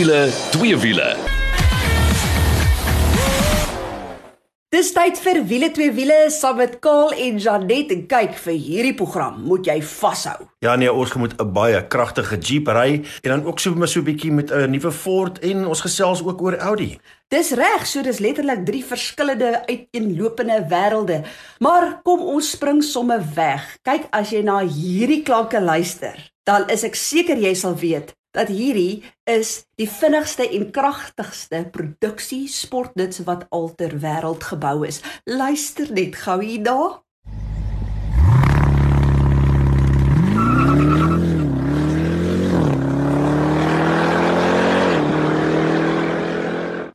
wiele, twee wiele. Dis tyd vir wiele twee wiele saam met Kaal en Janet en kyk vir hierdie program moet jy vashou. Ja nee, ons moet 'n baie kragtige Jeep ry en dan ook so met so 'n bietjie met 'n nuwe Ford en ons gesels ook oor Audi. Dis reg, so dis letterlik drie verskillende uiteenlopende wêrelde. Maar kom ons spring somme weg. Kyk as jy na hierdie klanke luister, dan is ek seker jy sal weet dat hierdie is die vinnigste en kragtigste produksie sportnuts wat al ter wêreld gebou is. Luister net gou hier daar.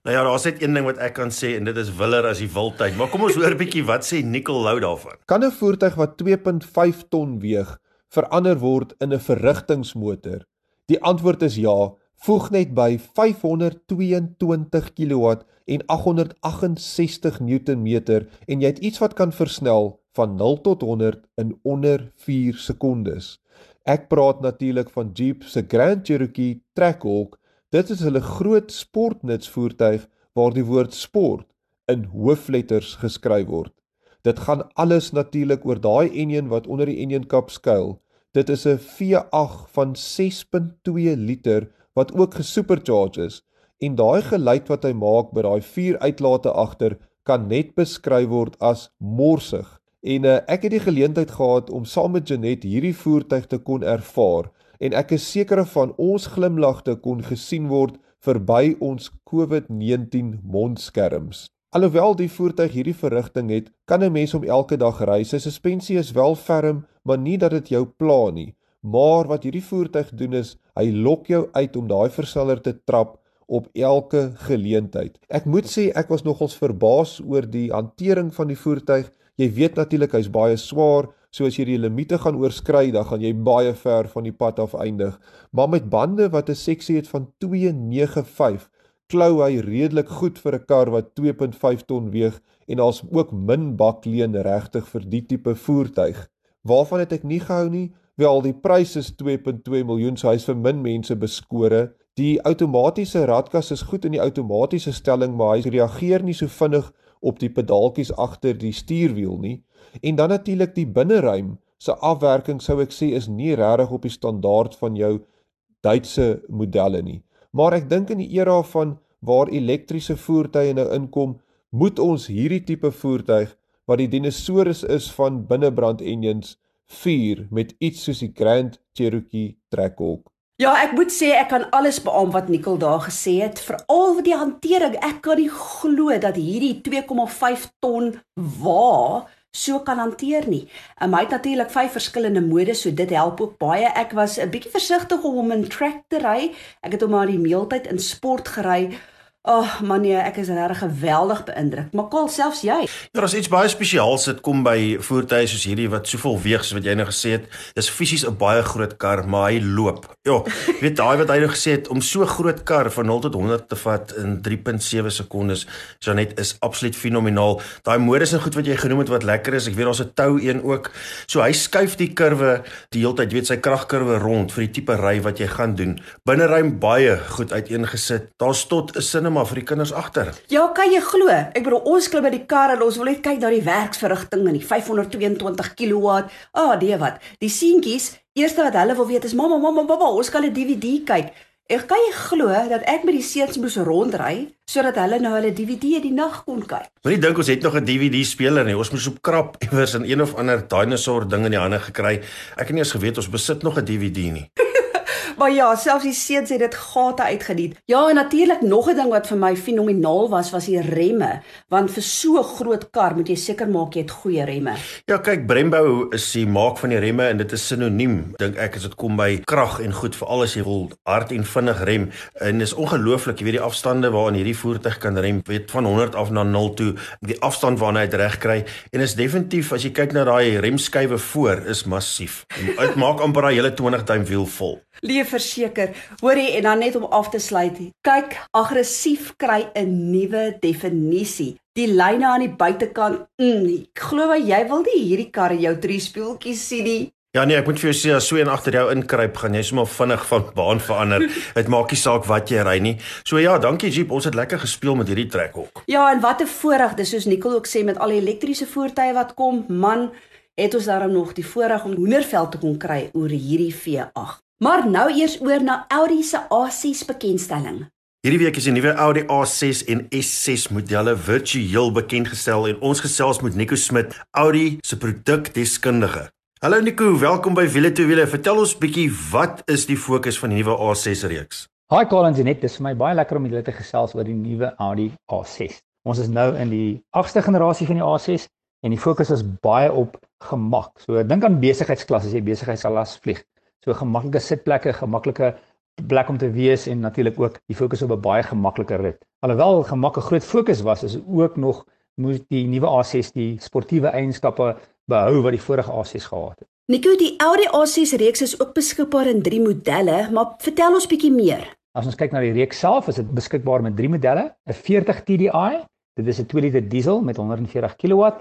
Nou ja, daar's net een ding wat ek kan sê en dit is willer as die wildtyd. Maar kom ons hoor 'n bietjie wat sê Nicole Lou daarvan. Kan 'n voertuig wat 2.5 ton weeg verander word in 'n verrigtingsmotor? Die antwoord is ja. Voeg net by 522 kW en 868 Newtonmeter en jy het iets wat kan versnel van 0 tot 100 in onder 4 sekondes. Ek praat natuurlik van Jeep se Grand Cherokee Trackhawk Dit is hulle groot sportnutsvoertuig waar die woord sport in hoofletters geskryf word. Dit gaan alles natuurlik oor daai enjin wat onder die enjinkap skuil. Dit is 'n V8 van 6.2 liter wat ook gesupercharge is en daai geluid wat hy maak by daai vier uitlate agter kan net beskryf word as morsig. En uh, ek het die geleentheid gehad om saam met Janet hierdie voertuig te kon ervaar en ek is seker van ons glimlagte kon gesien word verby ons COVID-19 mondskerms. Alhoewel die voertuig hierdie verrigting het, kan 'n mens hom elke dag ry. Sy suspensie is wel ferm, maar nie dat dit jou pla nie. Maar wat hierdie voertuig doen is, hy lok jou uit om daai versneller te trap op elke geleentheid. Ek moet sê ek was nogals verbaas oor die hantering van die voertuig. Jy weet natuurlik hy's baie swaar, So as jy die limite gaan oorskry, dan gaan jy baie ver van die pad af eindig. Maar met bande wat 'n seksie het van 295, klou hy redelik goed vir 'n kar wat 2.5 ton weeg en daar's ook min bakleen regtig vir die tipe voertuig. Waarvan het ek nie gehou nie? Wel, die prys is 2.2 miljoen, so hy's vir min mense beskore. Die outomatiese radkas is goed in die outomatiese stelling, maar hy reageer nie so vinnig op die pedaaltjies agter die stuurwiel nie. En dan natuurlik die binneruim se afwerking sou ek sê is nie regtig op die standaard van jou Duitse modelle nie. Maar ek dink in die era van waar elektriese voertuie nou inkom, moet ons hierdie tipe voertuig wat die dinosourus is van binnebrand engines vier met iets soos die Grand Cherokee Trackhawk. Ja, ek moet sê ek kan alles beamoen wat Nicole daar gesê het, veral vir die hantering. Ek kan nie glo dat hierdie 2,5 ton wa so kan hanteer nie. En hy het natuurlik vyf verskillende modes, so dit help ook baie. Ek was 'n bietjie versigtig om hom in track te ry. Ek het hom maar die meeltyd in sport gery. Ag, oh, man nee, ek is regtig geweldig beïndruk. Maar kol selfs jy. Ja, daar's iets baie spesiaals dit kom by voertuie soos hierdie wat soveel weeg soos wat jy nou gesê het. Dis fisies 'n baie groot kar, maar hy loop. Ja, weet daai wat hy nou gesê het om so groot kar van 0 tot 100 te vat in 3.7 sekondes, Janet is absoluut fenomenaal. Daai modus en goed wat jy genoem het wat lekker is. Ek weet daar's 'n tou een ook. So hy skuif die kurwe die hele tyd, weet sy kragkurwe rond vir die tipe ry wat jy gaan doen. Binneruim baie goed uiteengesit. Daar's tot 'n sin maar vir die kinders agter. Ja, kan jy glo? Ek bedoel ons klim by die kar en ons wil net kyk na die werksverrigting en die 522 kW. Ah, oh, nee wat. Die seentjies, eerste wat hulle wil weet is mamma, mamma, mamma, ons kan 'n DVD kyk. Ek kan jy glo dat ek met die seuns moes rondry sodat hulle nou hulle DVD die nag kon kyk. Moenie dink ons het nog 'n DVD speler nie. Ons moes op krap iewers in een of ander dinosaur ding in die hande gekry. Ek het nie eens geweet ons besit nog 'n DVD nie. Maar ja, selfs die seuns het dit gate uitgedien. Ja, en natuurlik nog 'n ding wat vir my fenomenaal was, was die remme, want vir so 'n groot kar moet jy seker maak jy het goeie remme. Ja, kyk, Brembo is die maak van die remme en dit is sinoniem, dink ek, as dit kom by krag en goed, veral as jy wil hard en vinnig rem. En dis ongelooflik, jy weet die afstande waaraan hierdie voertuig kan rem, weet van 100 af na 0 toe, die afstand waarna hy dit reg kry en is definitief as jy kyk na daai remskywe voor is massief. Dit maak amper daai hele 20 duim wiel vol. Verseker. Hoorie en dan net om af te sluit. Kyk, aggressief kry 'n nuwe definisie. Die lyne aan die buitekant. Mm, ek glo jy wil nie hierdie kar in jou drie speeltjies sien nie. Ja nee, ek moet vir jou sê as so een agter jou inkruip, gaan jy sommer vinnig van baan verander. Dit maak nie saak wat jy ry nie. So ja, dankie Jeep, ons het lekker gespeel met hierdie trekhok. Ja, en wat 'n voorreg, dis soos Nicole ook sê met al die elektriese voertuie wat kom, man, het ons daarom nog die voorreg om hoenderveld te kon kry oor hierdie V8. Maar nou eers oor na Audi se A6 bekendstelling. Hierdie week is die nuwe Audi A6 en S6 modelle virtueel bekend gestel en ons gesels met Nico Smit, Audi se produkdeskundige. Hallo Nico, welkom by Wiele to Wiele. Vertel ons bietjie wat is die fokus van die nuwe A6 reeks? Hi Collins en net, dis vir my baie lekker om julle te gesels oor die nuwe Audi A6. Ons is nou in die 8ste generasie van die A6 en die fokus is baie op gemak. So dink aan besigheidsklas as jy besigheidsklas vlieg. So gemaklike sitplekke, gemaklike plek om te wees en natuurlik ook die fokus op 'n baie gemaklike rit. Alhoewel gemak 'n groot fokus was, is ook nog moet die nuwe A6 die sportiewe eienskappe behou wat die vorige A6 gehad het. Nico, die Audi A6 reeks is ook beskikbaar in 3 modelle, maar vertel ons bietjie meer. As ons kyk na die reeks self, is dit beskikbaar met 3 modelle: 'n 40 TDI, dit is 'n 2 liter diesel met 140 kW,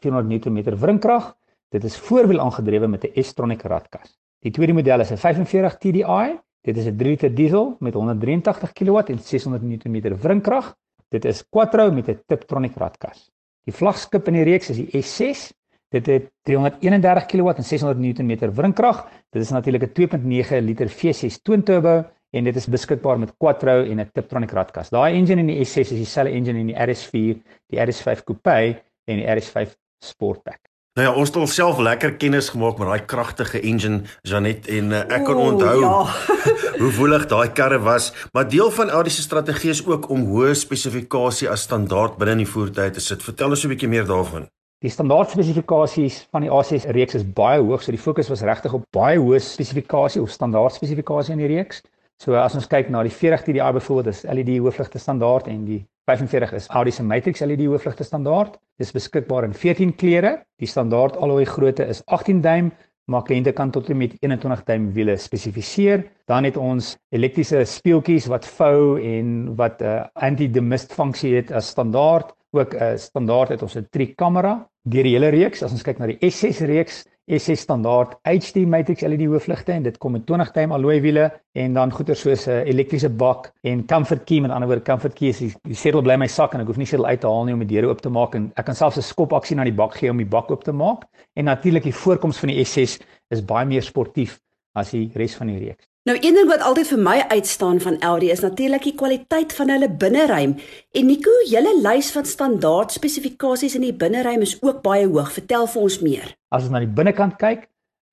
400 Nm wrinkrag. Dit is voorwiel aangedrewe met 'n S-tronic radkas. Die tweede model is 'n 45 TDI, dit is 'n 3 liter diesel met 183 kW en 600 Nm wrinkrag. Dit is quattro met 'n Tiptronic radkas. Die vlaggenskap in die reeks is die S6 Dit het 331 kW en 600 Nm wrinkrag. Dit is natuurlik 'n 2.9 liter V6 twin turbo en dit is beskikbaar met quattro en 'n Tiptronic radkas. Daai engine in die S6 is dieselfde engine in die RS4, die RS5 Coupe en die RS5 Sportback. Nou ja, ons het alself lekker kennis gemaak met daai kragtige engine Janet en uh, ek kan onthou ja. hoe woelig daai karre was, maar deel van Audi se strategie is ook om hoë spesifikasie as standaard binne in die voertuie te sit. Vertel ons 'n bietjie meer daarvan. Die standaard spesifikasies van die A6 reeks is baie hoog, so die fokus was regtig op baie hoë spesifikasie of standaard spesifikasie in die reeks. So as ons kyk na die 40 TDI byvoorbeeld, is LED hoofligte standaard en die 45 is Audi se Matrix LED hoofligte standaard. Dit is beskikbaar in 14 kleure. Die standaard alloy grootte is 18 duim, maar kliënte kan tot en met 21 duim wiele spesifiseer. Dan het ons elektriese speeltjies wat vou en wat 'n uh, anti-demist funksie het as standaard ook 'n uh, standaard het ons 'n triek kamera deur die hele reeks as ons kyk na die S6 reeks S6 standaard HD matrix LED hoofligte en dit kom met 20 duim alloy wiele en dan goeder soos 'n elektriese bak en comfort key met ander woorde comfort key is die, die sedel bly my sak en ek hoef nie sedel uit te haal nie om die deure oop te maak en ek kan selfs 'n skop aksie na die bak gee om die bak oop te maak. En natuurlik die voorkoms van die S6 is baie meer sportief as die res van die reeks Nou een ding wat altyd vir my uitstaan van Audi is natuurlik die kwaliteit van hulle binneruim. En Nico, julle lys van standaard spesifikasies in die binneruim is ook baie hoog. Vertel vir ons meer. As ons na die binnekant kyk,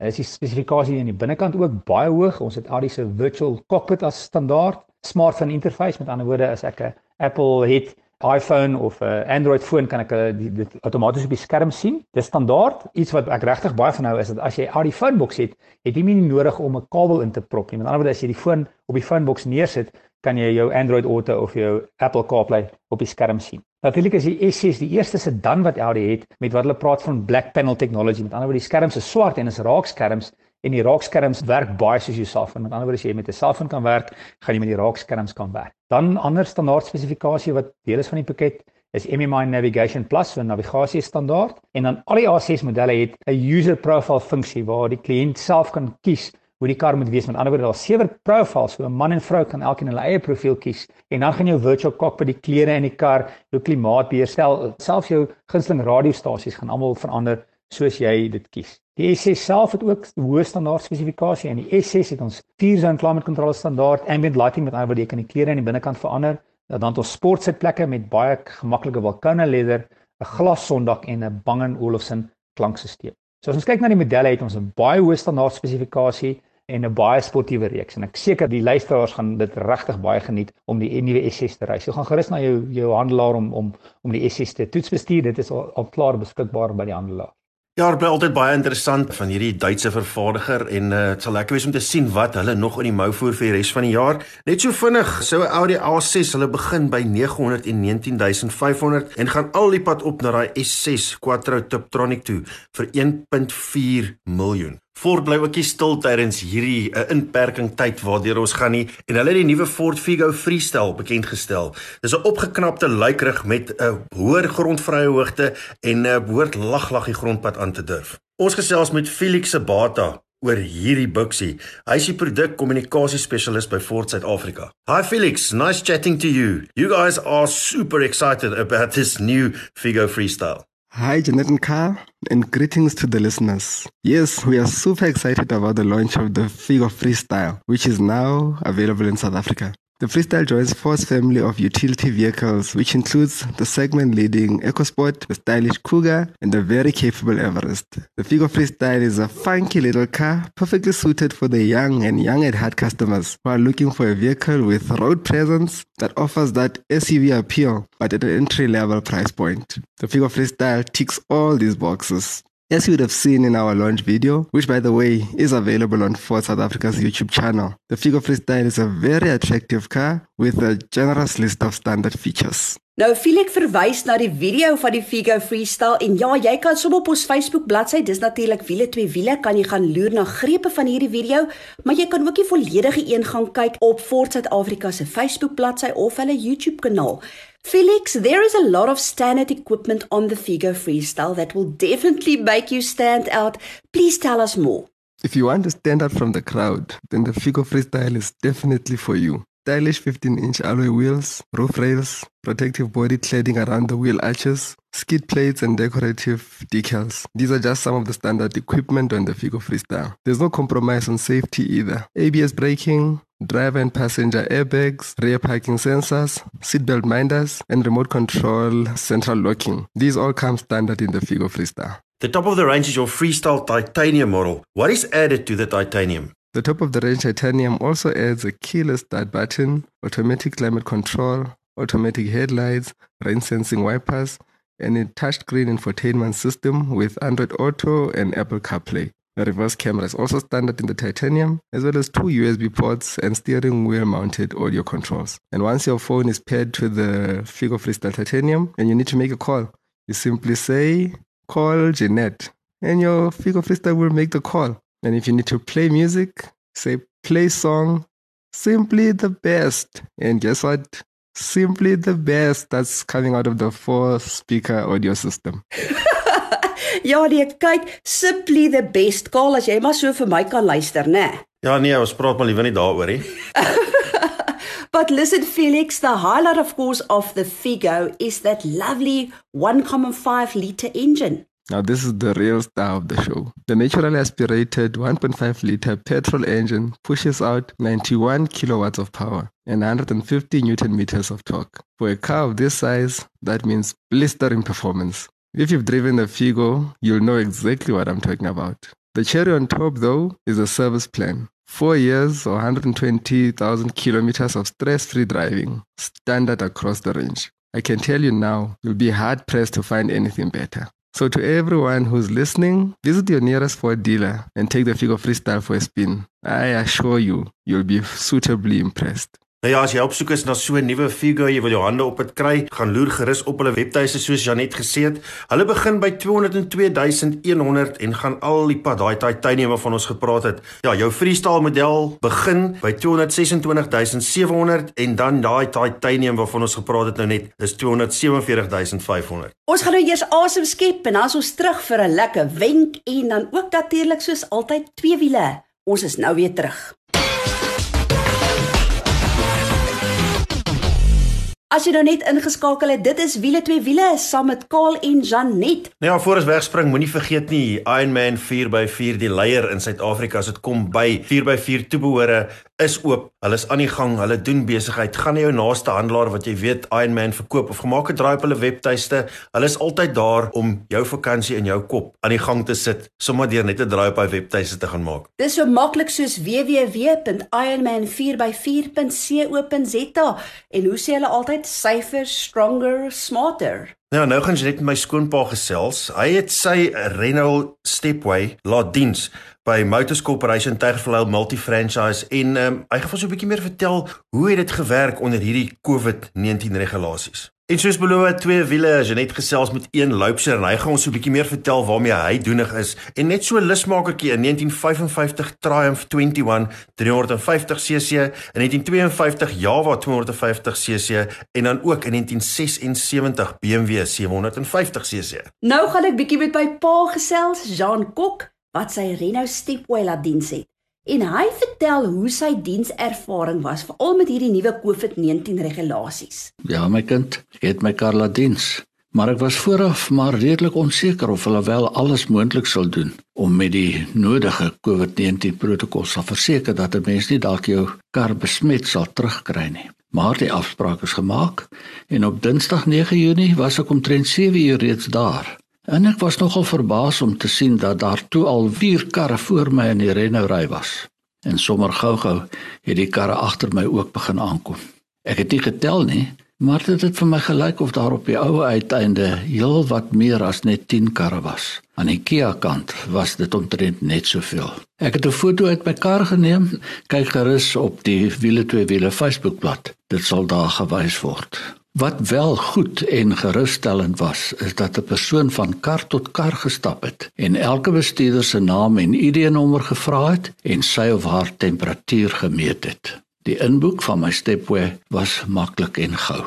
is die spesifikasie in die binnekant ook baie hoog. Ons het Audi se virtual cockpit as standaard, smartphone interface met ander woorde as ek 'n Apple het iPhone of 'n uh, Android foon kan ek uh, dit outomaties op die skerm sien. Dis standaard. Iets wat ek regtig baie van hou is dat as jy uit die phonebox het, het jy nie nodig om 'n kabel in te prop nie. Met ander woorde as jy die foon op die phonebox neersit, kan jy jou Android Auto of jou Apple CarPlay op die skerm sien. Natuurlik is die S6 die eerste sedan wat Audi het met wat hulle praat van black panel technology. Met ander woorde die skerms is swart en is raakskerms en die raakskerms werk baie soos jou selfoon. Met ander woorde as jy met 'n selfoon kan werk, gaan jy met die raakskerms kan werk. Dan ander standaard spesifikasie wat deel is van die pakket is MMI Navigation Plus, 'n navigasie standaard en dan al die A6 modelle het 'n user profile funksie waar die kliënt self kan kies hoe die kar moet wees. Met ander woorde, daar's sewe profiles, so 'n man en vrou kan elkeen hulle eie profiel kies en dan gaan jou virtual cockpit die kleure in die kar, jou klimaatbeheer, selfs jou gunsteling radiostasies gaan almal verander soos jy dit kies. Die S6 self het ook hoë standaard spesifikasie en die S6 het ons 4 zone climate control standaard ambient lighting met ander woorde jy kan die kleure aan die binnekant verander. Dan het ons sportsitplekke met baie gemaklike Vulcana leather, 'n glassondak en 'n Bang & Olufsen klankstelsel. So as ons kyk na die modelle het ons 'n baie hoë standaard spesifikasie en 'n baie sportiewe reeks en ek seker die luisteraars gaan dit regtig baie geniet om die nuwe S6 te ry. So gaan gerus na jou jou handelaar om om om die S6 te toetsbestuur. Dit is al, al klaar beskikbaar by die handelaar. Ja, dit bly altyd baie interessant van hierdie Duitse vervaardiger en uh, dit sal lekker wees om te sien wat hulle nog in die mou voer vir die res van die jaar. Net so vinnig, sou Audi A6, hulle begin by 919500 en gaan al die pad op na daai S6 Quattro Tiptronic toe vir 1.4 miljoen. Ford bly ook nie stil tydens hierdie 'n uh, inperking tyd waardeur ons gaan nie en hulle het die nuwe Ford Figo Freestyle bekend gestel. Dis 'n opgeknapte luikrig met 'n uh, hoër grondvrye hoogte en 'n uh, behoort laglag die grondpad aan te durf. Ons gesels met Felix Sebata. oor hierdie buksie. Hy is die produkkommunikasie spesialis by Ford Suid-Afrika. Hi Felix, nice chatting to you. You guys are super excited about this new Figo Freestyle. Hi, Janet and Carl, and greetings to the listeners. Yes, we are super excited about the launch of the Figo Freestyle, which is now available in South Africa. The Freestyle joins Ford's family of utility vehicles, which includes the segment leading EcoSport, the stylish Cougar, and the very capable Everest. The Figo Freestyle is a funky little car perfectly suited for the young and young at heart customers who are looking for a vehicle with road presence that offers that SUV appeal, but at an entry level price point. The Figo Freestyle ticks all these boxes. As you would have seen in our launch video, which by the way is available on Ford South Africa's YouTube channel, the Figo Freestyle is a very attractive car with a generous list of standard features. Nou Felix verwys na die video van die Figo Freestyle en ja, jy kan sommer op ons Facebook bladsy, dis natuurlik wiele twee wiele, kan jy gaan loer na grepe van hierdie video, maar jy kan ook die volledige een gaan kyk op Ford South Africa se Facebook bladsy of hulle YouTube kanaal. Felix, there is a lot of standard equipment on the Figo Freestyle that will definitely make you stand out. Please tell us more. If you want to stand out from the crowd, then the Figo Freestyle is definitely for you. Stylish 15-inch alloy wheels, roof rails, protective body cladding around the wheel arches, skid plates and decorative decals. These are just some of the standard equipment on the Figo Freestyle. There's no compromise on safety either. ABS braking, driver and passenger airbags, rear parking sensors, seatbelt minders, and remote control central locking. These all come standard in the Figo Freestyle. The top of the range is your Freestyle Titanium model. What is added to the Titanium? The top of the range titanium also adds a keyless start button, automatic climate control, automatic headlights, rain sensing wipers, and a touchscreen infotainment system with Android Auto and Apple CarPlay. Reverse camera is also standard in the titanium, as well as two USB ports and steering wheel mounted audio controls. And once your phone is paired to the Figo Freestyle Titanium and you need to make a call, you simply say, Call Jeanette, and your Figo Freestyle will make the call. And if you need to play music, say play song, simply the best. And guess what? Simply the best that's coming out of the four speaker audio system. ja, nee, kyk, simply the best call as jy maar so vir my kan luister, né? Ja nee, ons praat maar liewer nie daaroor nie. But listen Felix, the highlight of course of the Figo is that lovely 1.5 liter engine. Now, this is the real star of the show. The naturally aspirated 1.5 liter petrol engine pushes out 91 kilowatts of power and 150 newton meters of torque. For a car of this size, that means blistering performance. If you've driven the Figo, you'll know exactly what I'm talking about. The cherry on top, though, is a service plan. Four years or 120,000 kilometers of stress free driving, standard across the range. I can tell you now, you'll be hard pressed to find anything better. So, to everyone who's listening, visit your nearest Ford dealer and take the Figo Freestyle for a spin. I assure you, you'll be suitably impressed. Nou ja, as jy op soek is na so 'n nuwe Figo, jy wil jou hande op dit kry, gaan loer gerus op hulle webtuise soos Janet gesê het. Hulle begin by 202100 en gaan al die pad daai titanium waarvan ons gepraat het. Ja, jou freestyle model begin by 226700 en dan daai titanium waarvan ons gepraat het nou net is 247500. Ons gaan nou eers asem skep en dan is ons terug vir 'n lekker wenk en dan ook natuurlik soos altyd twee wiele. Ons is nou weer terug. As jy nou net ingeskakel het, dit is wiele twee wiele saam met Kaal en Janet. Nou ja, voor ons wegspring, moenie vergeet nie Ironman 4x4 die leier in Suid-Afrika as dit kom by 4x4 toebehore is oop. Hulle is aan die gang, hulle doen besigheid. Gaan na jou naaste handelaar wat jy weet Ironman verkoop of gemaak 'n draai op hulle webtuiste. Hulle is altyd daar om jou vakansie in jou kop aan die gang te sit, sommer deur net 'n draai op hy webtuiste te gaan maak. Dis so maklik soos www.ironman4x4.co.za en hoe sê hulle altyd altyd safer, stronger, smarter. Ja, nou gaan jy net met my skoonpa gesels. Hy het sy Renault Stepway laat diens by Motors Corporation Terflow Multi-Franchise en um, hy gaan vir ons 'n bietjie meer vertel hoe het dit gewerk onder hierdie COVID-19 regulasies. En soos beloof, twee wiele, jy net gesels met een loopser en hy gaan ons so 'n bietjie meer vertel waarmee hy doenig is. En net so lusmakertjie in 1955 Triumph 21 350cc, in 1952 Java 250cc en dan ook in 1976 BMW 750cc. Nou gaan ek bietjie met my pa gesels, Jean Kok. wat sy Renault Stepway laat diens het. En hy vertel hoe sy dienservaring was veral met hierdie nuwe COVID-19 regulasies. Ja, my kind, ek het my kar laat diens, maar ek was vooraf maar redelik onseker of hulle wel alles moontlik sal doen om met die nodige COVID-19 protokolle te verseker dat 'n mens nie dalk jou kar besmet sal terugkry nie. Maar die afspraak is gemaak en op Dinsdag 9 Junie was ek omtrent 7 uur reeds daar. En ek was nogal verbaas om te sien dat daar toe al 4 karre voor my in die renoury was. En sommer gou-gou het die karre agter my ook begin aankom. Ek het nie getel nie, maar dit het vir my gelyk of daar op die ou uiteinde heel wat meer as net 10 karre was. Aan die Kia kant was dit omtrent net soveel. Ek het 'n foto uit my kar geneem. Kyk gerus op die wiele twee wiele Facebookblad. Dit sal daar gewys word. Wat wel goed en gerusstellend was, is dat 'n persoon van kar tot kar gestap het en elke bestuurder se naam en ID-nommer gevra het en sy of haar temperatuur gemeet het. Die inboek van my stepway was maklik en gou.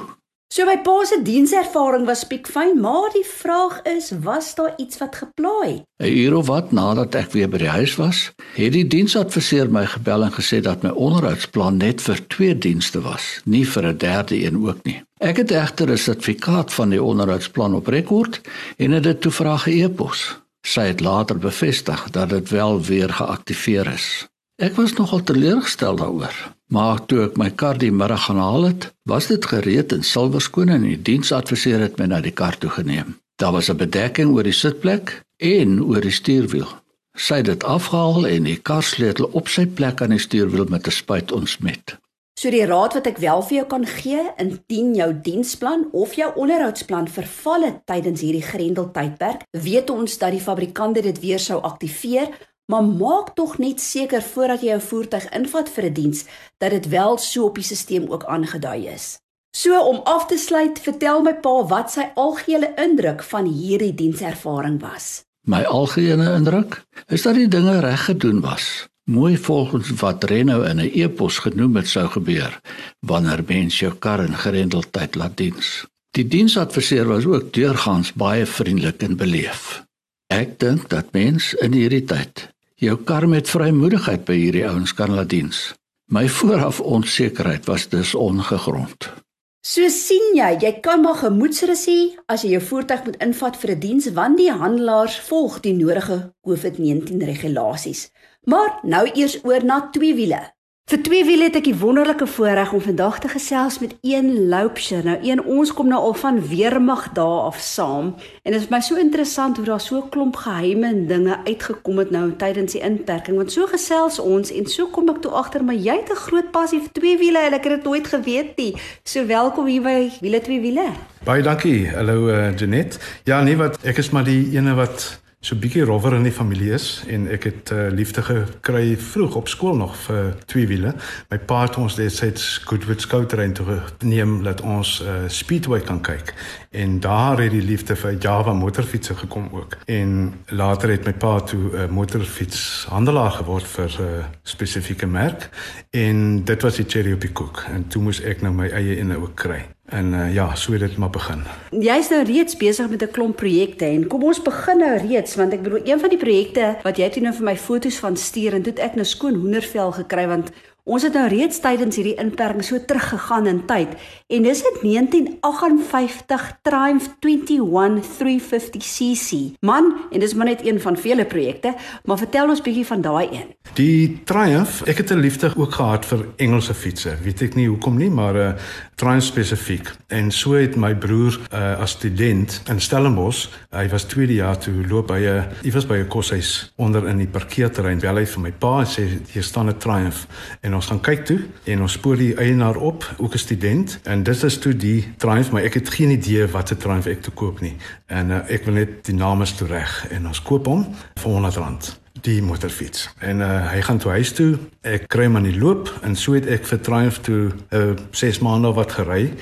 So my pa se dienservaring was piekfyn, maar die vraag is, was daar iets wat gepla het? 'n Uur of wat nadat ek weer by die huis was, het die diensadviseur my gebel en gesê dat my onderhoudsplan net vir twee dienste was, nie vir 'n derde een ook nie. Ek het egter 'n sertifikaat van die onderhoudsplan op rekord en het dit toe vra ge-e-pos. Sy het later bevestig dat dit wel weer geaktiveer is. Ek was nogal teleurgestel daaroor, maar toe ek my kar die middag gaan haal het, was dit gereed en silwerskoon en die diensadviseur het my na die kar toe geneem. Daar was 'n bedekking oor die sitplek en oor die stuurwiel. Sy het dit afgehaal en die karsleutel op sy plek aan die stuurwiel met 'n spuit ontsmet. So die raad wat ek wel vir jou kan gee, indien jou diensplan of jou onderhoudsplan verval het tydens hierdie grendeltydperk, weet ons dat die fabrikant dit weer sou aktiveer maar maak tog net seker voordat jy jou voertuig invat vir 'n diens dat dit wel so op die stelsel ook aangedui is. So om af te sluit, vertel my pa wat sy algehele indruk van hierdie dienservaring was. My algehele indruk is dat die dinge reg gedoen was. Mooi volgens wat Renno in 'n e-pos genoem het sou gebeur wanneer mens jou kar in gerendeldheid laat diens. Die diensadviseur was ook deurgangs baie vriendelik en beleef. Ek dink dat mens in hierdie tyd jou kar met vrymoedigheid by hierdie ouens kan laat diens. My vooraf onsekerheid was dus ongegrond. So sien jy, jy kan maar gemoedsrus hê as jy jou voertuig moet invat vir 'n die diens want die handelaars volg die nodige COVID-19 regulasies. Maar nou eers oor na twee wiele. Vir twee wiele het ek die wonderlike voorreg om vandag te gesels met een loupsher. Nou een ons kom nou al van weermag daar af saam en dit is my so interessant hoe daar so 'n klomp geheime dinge uitgekom het nou tydens die inperking want so gesels ons en so kom ek toe agter maar jy het 'n groot passie vir twee wiele en ek het dit nooit geweet nie. So welkom hier by Wiele twee wiele. Baie dankie. Hallo uh, Janet. Ja, nee wat ek is maar die ene wat so bietjie rower in die familie is en ek het uh, liefde gekry vroeg op skool nog vir twee wiele. My pa het ons destyds Goodwood skouterrein toe geneem dat ons uh, speedway kan kyk. En daar het die liefde vir Java motorfietsse gekom ook. En later het my pa toe 'n uh, motorfiets handelaar geword vir 'n uh, spesifieke merk en dit was die cherry op die koek en toe moes ek nou my eie ene ook kry. En uh, ja, so het dit maar begin. Jy's nou reeds besig met 'n klomp projekte en kom ons begin nou reeds want ek bedoel een van die projekte wat jy toe nou vir my foto's van stuur en toe ek nou skoon hoendervel gekry want Ons het nou reeds tydens hierdie inperking so teruggegaan in tyd en dis in 1958 Triumph 21 350cc. Man, en dis maar net een van vele projekte, maar vertel ons bietjie van daai een. Die Triumph, ek het 'n liefde ook gehad vir Engelse fietsse. Weet ek nie hoekom nie, maar 'n uh, Triumph spesifiek. En so het my broer uh, as student in Stellenbosch, hy was tweede jaar toe loop by 'n iewers by 'n koshuis onder in die parkeerterrein. Bel hy vir my pa en sê hier staan 'n Triumph en en ons gaan kyk toe en ons spoor die eienaar op, ook 'n student en dit is toe die Triumph, maar ek het geen idee wat se Triumph ek te koop nie. En uh, ek wil net die naam is toe reg en ons koop hom vir 100 rand die motorfiets. En uh, hy gaan toe huis toe. Ek kry hom aan die loop en so het ek vir Triumph toe 'n uh, 6 maande wat gery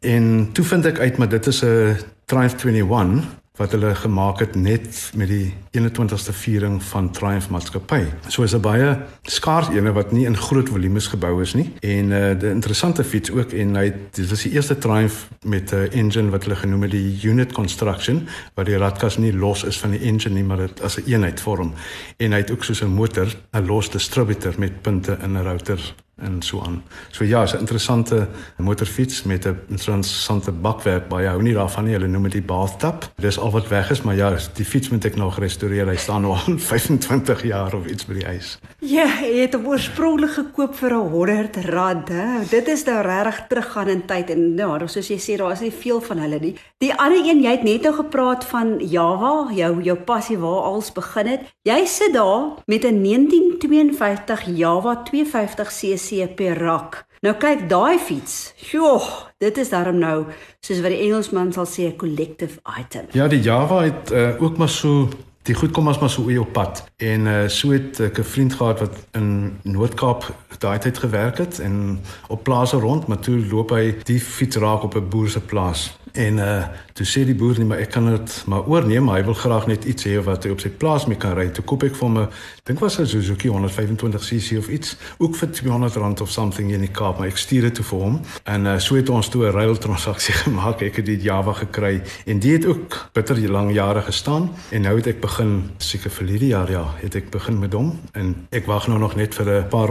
en toe vind ek uit maar dit is 'n Triumph 21 wat hulle gemaak het net met die 21ste viering van Triumph Maatskappy. So is 'n baie skaars ene wat nie in groot volumes gebou is nie. En uh, die interessante fiets ook en hy dit is die eerste Triumph met 'n uh, engine wat hulle genoem het die unit construction waar die radkas nie los is van die engine nie maar dit as 'n een eenheid vorm. En hy het ook soos 'n motor 'n los distributor met punte in 'n router en so aan. So ja, 'n interessante motorfiets met 'n interessante bakwerk baie hou nie daarvan nie. Hulle noem dit die bathtub. Dis al wat weg is, maar ja, die fiets moet ek nog restoreer. Hy staan al 25 jaar of iets by die ys. Ja, hy het hom oorspronklik gekoop vir 'n 100 rand. Hè. Dit is nou regtig teruggaan in tyd en nou, soos jy sê, daar is nie veel van hulle nie. Die ander een, jy het net nou gepraat van Java, jou jou passie waar als begin het. Jy sit daar met 'n 1952 Java 250cc CP rak. Nou kyk daai fiets. Sjoe, dit is darm nou soos wat die Engelsman sal sê 'n collective item. Ja, die Java het uh, ook maar so die goed kom as maar so op pad. En uh, so het ek 'n vriend gehad wat in Noord-Kaap daai tyd gewerk het en op plase rond, maar toe loop hy die fiets raak op 'n boer se plaas. En uh toe sê die boer nie maar ek kan dit maar oorneem, maar hy wil graag net iets hê wat hy op sy plaas mee kan ry. Toe koop ek vir hom 'n dink was 'n Suzuki 125cc of iets, ook vir 200 rand of something in die Kaap, maar ek stuur dit toe vir hom. En uh so het ons toe 'n ruil transaksie gemaak. Ek het die Java gekry en dit het ook bitter lang jare gestaan en nou het ek begin seker vir hierdie jaar ja, het ek begin met hom en ek wag nou nog net vir 'n paar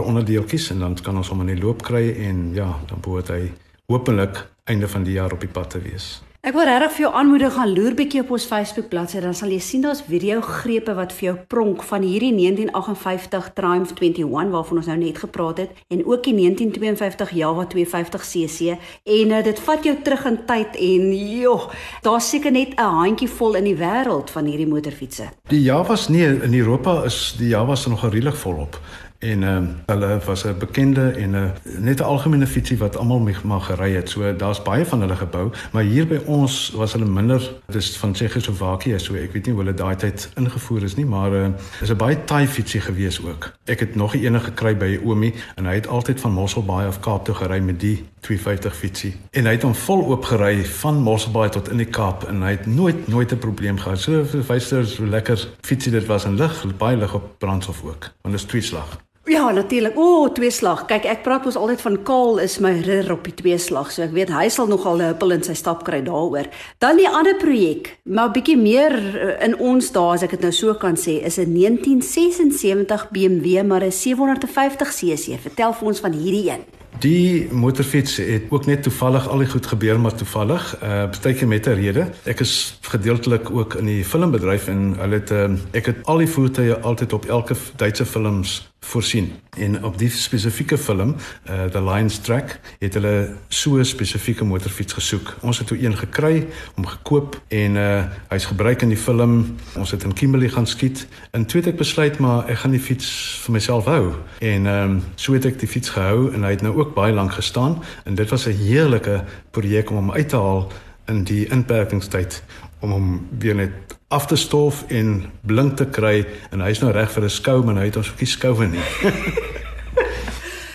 onderdeeltjies en dan kan ons hom in die loop kry en ja, dan behoort hy hopelik einde van die jaar op die pad te wees. Ek wil regtig vir jou aanmoedig gaan loer bietjie op ons Facebook bladsy dan sal jy sien daar's video grepe wat vir jou pronk van hierdie 1958 Triumph 21 waarvan ons nou net gepraat het en ook die 1952 Java 250 cc en uh, dit vat jou terug in tyd en joh daar's seker net 'n handjie vol in die wêreld van hierdie motorfietsse. Die Javas nie in Europa is die Javas nog redelik volop en ehm uh, hulle was 'n bekende en 'n net 'n algemene fietsie wat almal mag gery het. So daar's baie van hulle gebou, maar hier by ons was hulle minder. Dis van Tsjechoslowakye, so ek weet nie hoe hulle daai tyd ingevoer is nie, maar uh, is 'n baie taai fietsie gewees ook. Ek het nog 'n enige gekry by Omi en hy het altyd van Mosselbaai af Kaap toe gery met die 250 fietsie. En hy het hom vol oop gery van Mosselbaai tot in die Kaap en hy het nooit nooit 'n probleem gehad. So wyster so lekker fietsie dit was en lig, baie lig op brandstof ook. Want dit is twee slag. Ja, natuurlik. O, oh, twee slag. Kyk, ek praat mos altyd van Kaal is my ridder op die twee slag. So ek weet hy sal nogal 'n huppel in sy stap kry daaroor. Dan die ander projek, maar bietjie meer eh, in ons dae as ek dit nou so kan sê, is 'n 1976 BMW maar 'n 750 cc. Vertel vir ons van hierdie een. Die motorfiets het ook net toevallig al die goed gebeur maar toevallig. Uh partyke met 'n rede. Ek is gedeeltelik ook in die filmbedryf en hulle het uh, ek het al die voertuie altyd op elke Duitse films voorsien. En op die spesifieke film, uh The Lion's Track, het hulle so 'n spesifieke motorfiets gesoek. Ons het toe een gekry, hom gekoop en uh hy's gebruik in die film. Ons het in Kimberley gaan skiet. En toe het ek besluit maar ek gaan die fiets vir myself hou. En ehm um, so het ek die fiets gehou en hy het nou ook baie lank gestaan en dit was 'n heerlike projek om hom uit te haal in die inperkingstyd om hom weer net af te stof en blink te kry en hy's nou reg vir 'n skou maar hy het ons ook nie skoue nie.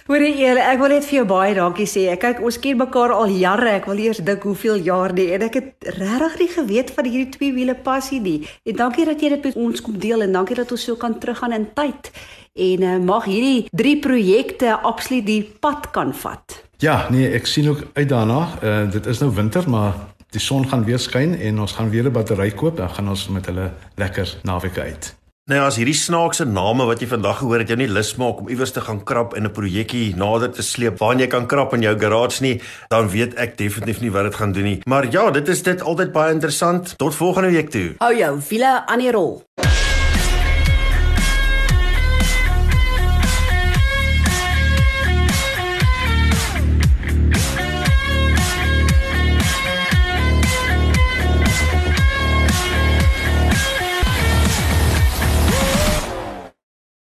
Hoorie julle, ek wil net vir jou baie dankie sê. Ek kyk ons ken mekaar al jare. Ek wil eers dink hoeveel jaar nie en ek het regtig nie geweet van hierdie twee wiele passie nie. En dankie dat jy dit met ons kom deel en dankie dat ons so kan teruggaan in tyd en uh, mag hierdie drie projekte absoluut die pad kan vat. Ja, nee, ek sien ook uit daarna. Uh, dit is nou winter, maar die son gaan weer skyn en ons gaan weer 'n battery koop, dan gaan ons met hulle lekker naweek uit. Nou as hierdie snaakse name wat jy vandag gehoor het jou nie lus maak om iewers te gaan krap en 'n projekkie nader te sleep waar jy kan krap in jou garage nie, dan weet ek definitief nie wat dit gaan doen nie. Maar ja, dit is dit altyd baie interessant. Tot volgende week toe. Hou jou wiele aan die rol.